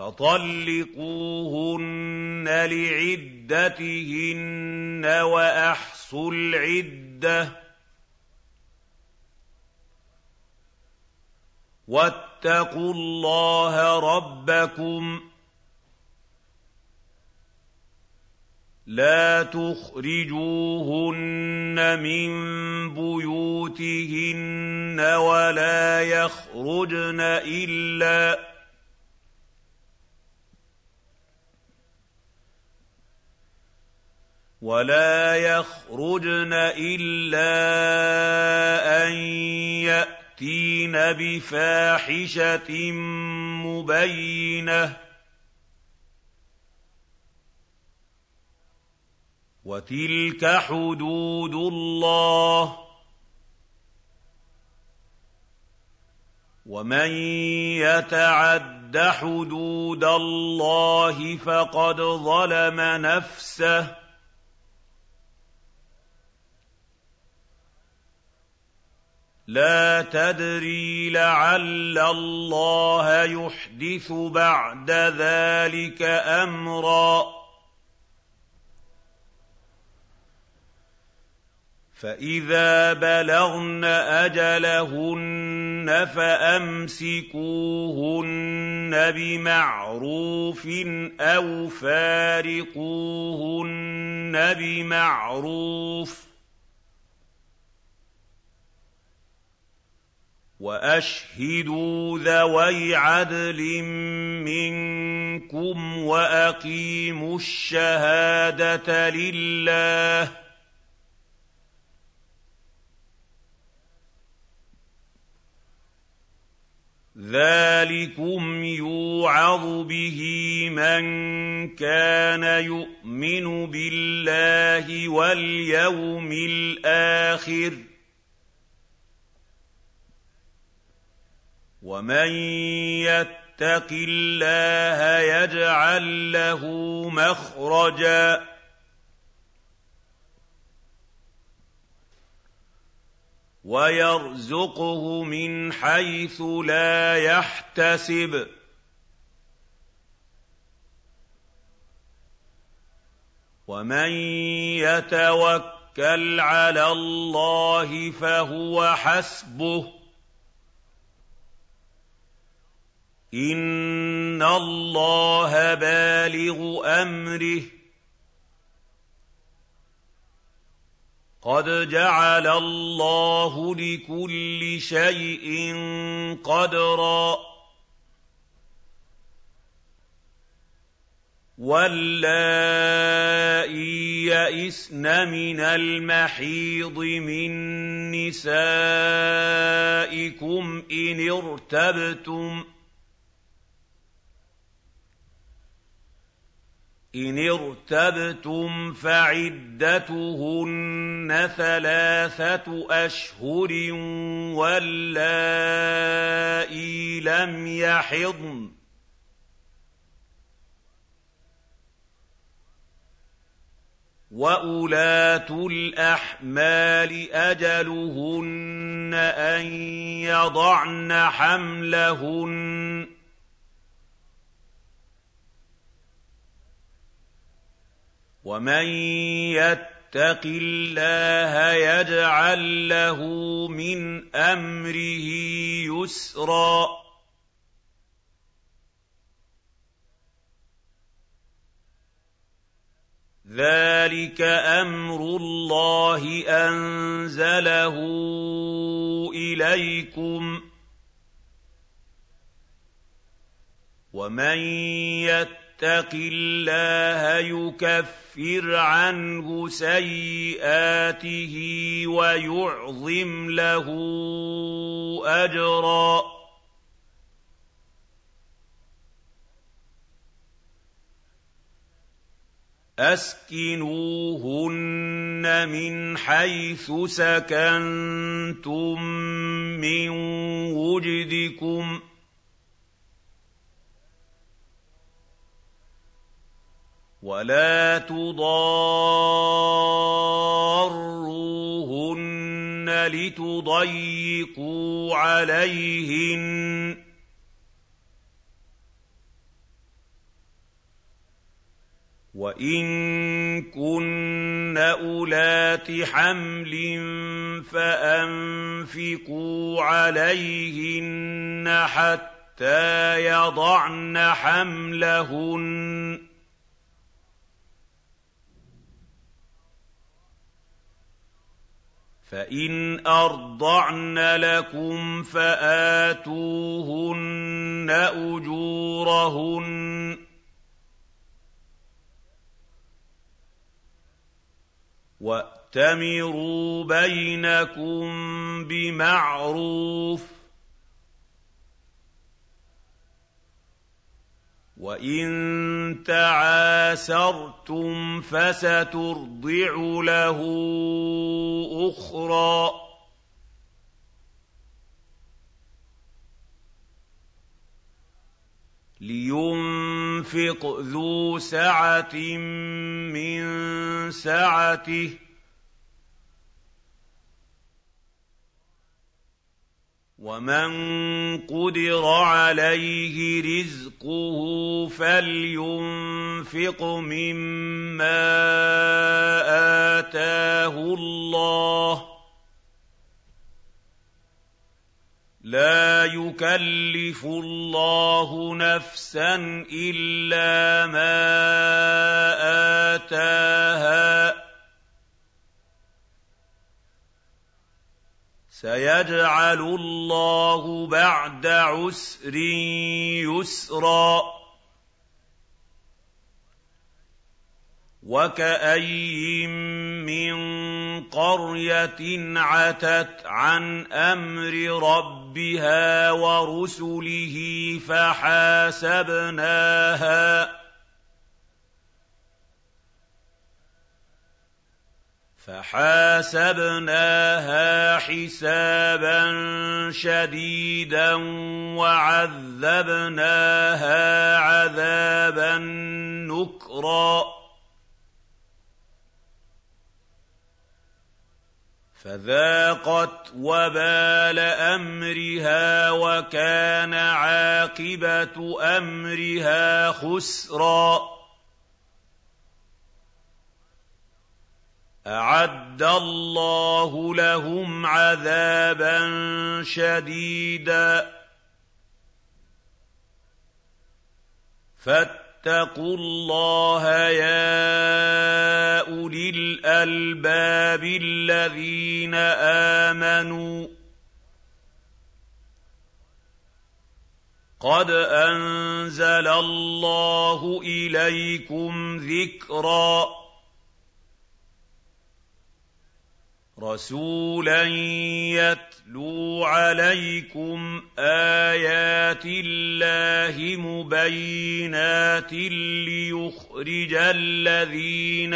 فطلقوهن لعدتهن وأحصوا العدة واتقوا الله ربكم لا تخرجوهن من بيوتهن ولا يخرجن إلا ولا يخرجن الا ان ياتين بفاحشه مبينه وتلك حدود الله ومن يتعد حدود الله فقد ظلم نفسه لا تدري لعل الله يحدث بعد ذلك أمرا. فإذا بلغن أجلهن فأمسكوهن بمعروف أو فارقوهن بمعروف. وأشهدوا ذوي عدل منكم وأقيموا الشهادة لله ذلكم يوعظ به من كان يؤمن بالله واليوم الآخر ومن يتق الله يجعل له مخرجا ويرزقه من حيث لا يحتسب ومن يتوكل على الله فهو حسبه إِنَّ اللَّهَ بَالِغُ أَمْرِهِ ۚ. قَدْ جَعَلَ اللَّهُ لِكُلِّ شَيْءٍ قَدْرًا. وَاللَّائِي يَئِسْنَ مِنَ الْمَحِيضِ مِن نِّسَائِكُمْ إِنِ ارْتَبْتُمْ ۖ إِنِ ارْتَبْتُمْ فَعِدَّتُهُنَّ ثَلَاثَةُ أَشْهُرٍ وَاللَّائِي لَمْ يَحِضْنَ ۚ. وَأُولَاتُ الْأَحْمَالِ أَجَلُهُنَّ أَن يَضَعْنَ حَمْلَهُنَّ ۚ ومن يتق الله يجعل له من امره يسرا ذلك أمر الله انزله اليكم ومن يتق يتق الله يكفر عنه سيئاته ويعظم له أجرا. أسكنوهن من حيث سكنتم من وجدكم ولا تضاروهن لتضيقوا عليهن وَإِن كُنَّ أُولَاتِ حَمْلٍ فَأَنفِقُوا عَلَيْهِنَّ حَتَّىٰ يَضَعْنَ حَمْلَهُنَّ ۚ فَإِنْ أَرْضَعْنَ لَكُمْ فَآتُوهُنَّ أُجُورَهُنَّ وَأْتَمِرُوا بَيْنَكُم بِمَعْرُوفٍ ۖ وَإِن تَعَاسَرْتُمْ فَسَتُرْضِعُ لَهُ أُخْرَىٰ لِيُنفِقْ ذُو سَعَةٍ مِّن سَعَتِهِ ۖ وَمَن قُدِرَ عَلَيْهِ رِزْقُهُ فَلْيُنفِقْ مِمَّا آتَاهُ اللَّهُ لَا يُكَلِّفُ اللَّهُ نَفْسًا إِلَّا مَا آتَاهَا ۚ سَيَجْعَلُ اللَّهُ بَعْدَ عُسْرٍ يُسْرًا. وَكَأَيِّن مِّن قَرْيَةٍ عَتَتْ عَنْ أَمْرِ رَبِّهَا وَرُسُلِهِ فَحَاسَبْنَاهَا. فَحَاسَبْنَاهَا حِسَابًا شَدِيدًا وَعَذَّبْنَاهَا عَذَابًا نُّكْرًا. فَذَاقَتْ وَبَالَ أَمْرِهَا وَكَانَ عَاقِبَةُ أَمْرِهَا خُسْرًا. أَعَدَّ اللَّهُ لَهُمْ عَذَابًا شَدِيدًا. فَاتَّقُوا اللَّهَ يَا أُولِي الْأَلْبَابِ الَّذِينَ آمَنُوا. قَدْ أَنزَلَ اللَّهُ إِلَيْكُمْ ذِكْرًا. رَّسُولًا يَتْلُو عَلَيْكُمْ آيَاتِ اللَّهِ مُبَيِّنَاتٍ لِّيُخْرِجَ الَّذِينَ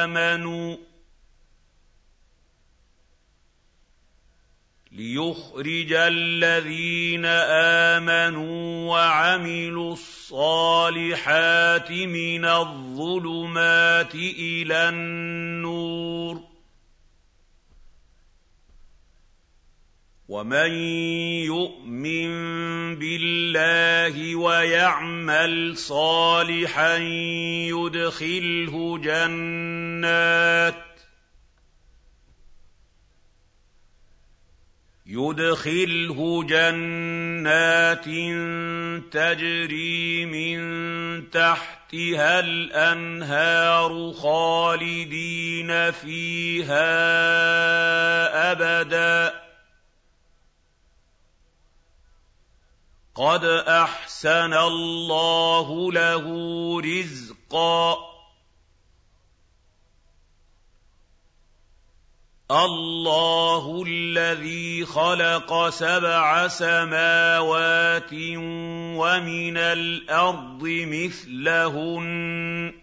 آمَنُوا لِيُخْرِجَ الَّذِينَ آمَنُوا وَعَمِلُوا الصَّالِحَاتِ مِنَ الظُّلُمَاتِ إِلَى النُّورِ وَمَن يُؤْمِن بِاللَّهِ وَيَعْمَلْ صَالِحًا يُدْخِلْهُ جَنَّاتٍ يُدْخِلْهُ جَنَّاتٍ تَجْرِي مِن تَحْتِهَا الْأَنْهَارُ خَالِدِينَ فِيهَا أَبَدًا قَدْ أَحْسَنَ اللَّهُ لَهُ رِزْقًا. اللَّهُ الَّذِي خَلَقَ سَبْعَ سَمَاوَاتٍ وَمِنَ الْأَرْضِ مِثْلَهُنَّ.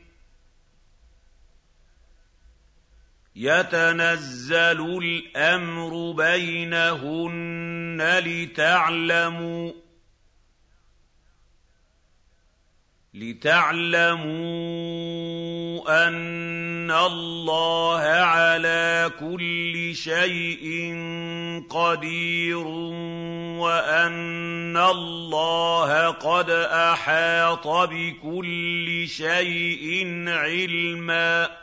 يَتَنَزَّلُ الْأَمْرُ بَيْنَهُنَّ لِتَعْلَمُوا لِتَعْلَمُوا أَنَّ اللَّهَ عَلَىٰ كُلِّ شَيْءٍ قَدِيرٌ وَأَنَّ اللَّهَ قَدْ أَحَاطَ بِكُلِّ شَيْءٍ عِلْمًا